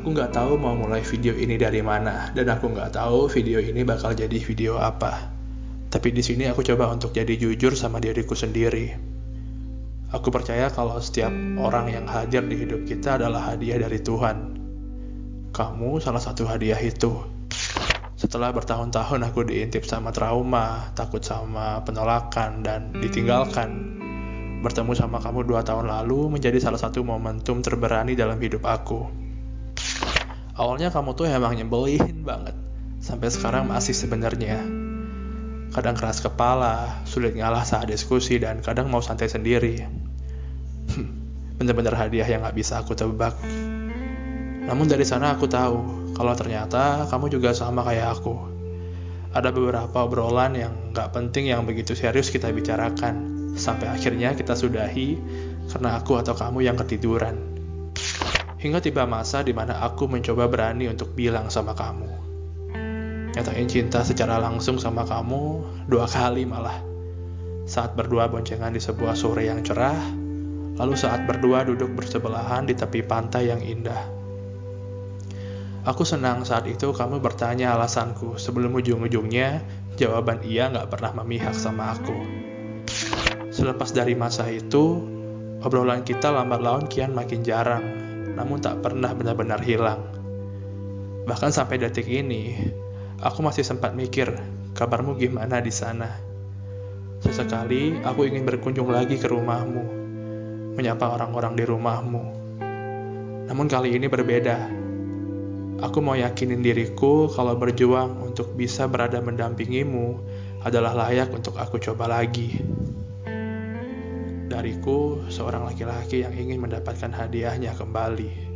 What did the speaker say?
Aku nggak tahu mau mulai video ini dari mana, dan aku nggak tahu video ini bakal jadi video apa. Tapi di sini aku coba untuk jadi jujur sama diriku sendiri. Aku percaya kalau setiap orang yang hadir di hidup kita adalah hadiah dari Tuhan. Kamu salah satu hadiah itu. Setelah bertahun-tahun aku diintip sama trauma, takut sama penolakan, dan ditinggalkan, bertemu sama kamu dua tahun lalu menjadi salah satu momentum terberani dalam hidup aku. Awalnya kamu tuh emang nyebelin banget, sampai sekarang masih sebenarnya. Kadang keras kepala, sulit ngalah saat diskusi, dan kadang mau santai sendiri. Bener-bener hadiah yang gak bisa aku tebak. Namun dari sana aku tahu kalau ternyata kamu juga sama kayak aku. Ada beberapa obrolan yang gak penting yang begitu serius kita bicarakan, sampai akhirnya kita sudahi karena aku atau kamu yang ketiduran. Hingga tiba masa di mana aku mencoba berani untuk bilang sama kamu. Nyatain cinta secara langsung sama kamu dua kali malah. Saat berdua boncengan di sebuah sore yang cerah, lalu saat berdua duduk bersebelahan di tepi pantai yang indah. Aku senang saat itu kamu bertanya alasanku sebelum ujung-ujungnya jawaban iya nggak pernah memihak sama aku. Selepas dari masa itu, obrolan kita lambat laun kian makin jarang namun tak pernah benar-benar hilang. Bahkan sampai detik ini, aku masih sempat mikir, kabarmu gimana di sana? Sesekali aku ingin berkunjung lagi ke rumahmu, menyapa orang-orang di rumahmu. Namun kali ini berbeda. Aku mau yakinin diriku kalau berjuang untuk bisa berada mendampingimu adalah layak untuk aku coba lagi. Dariku, seorang laki-laki yang ingin mendapatkan hadiahnya kembali.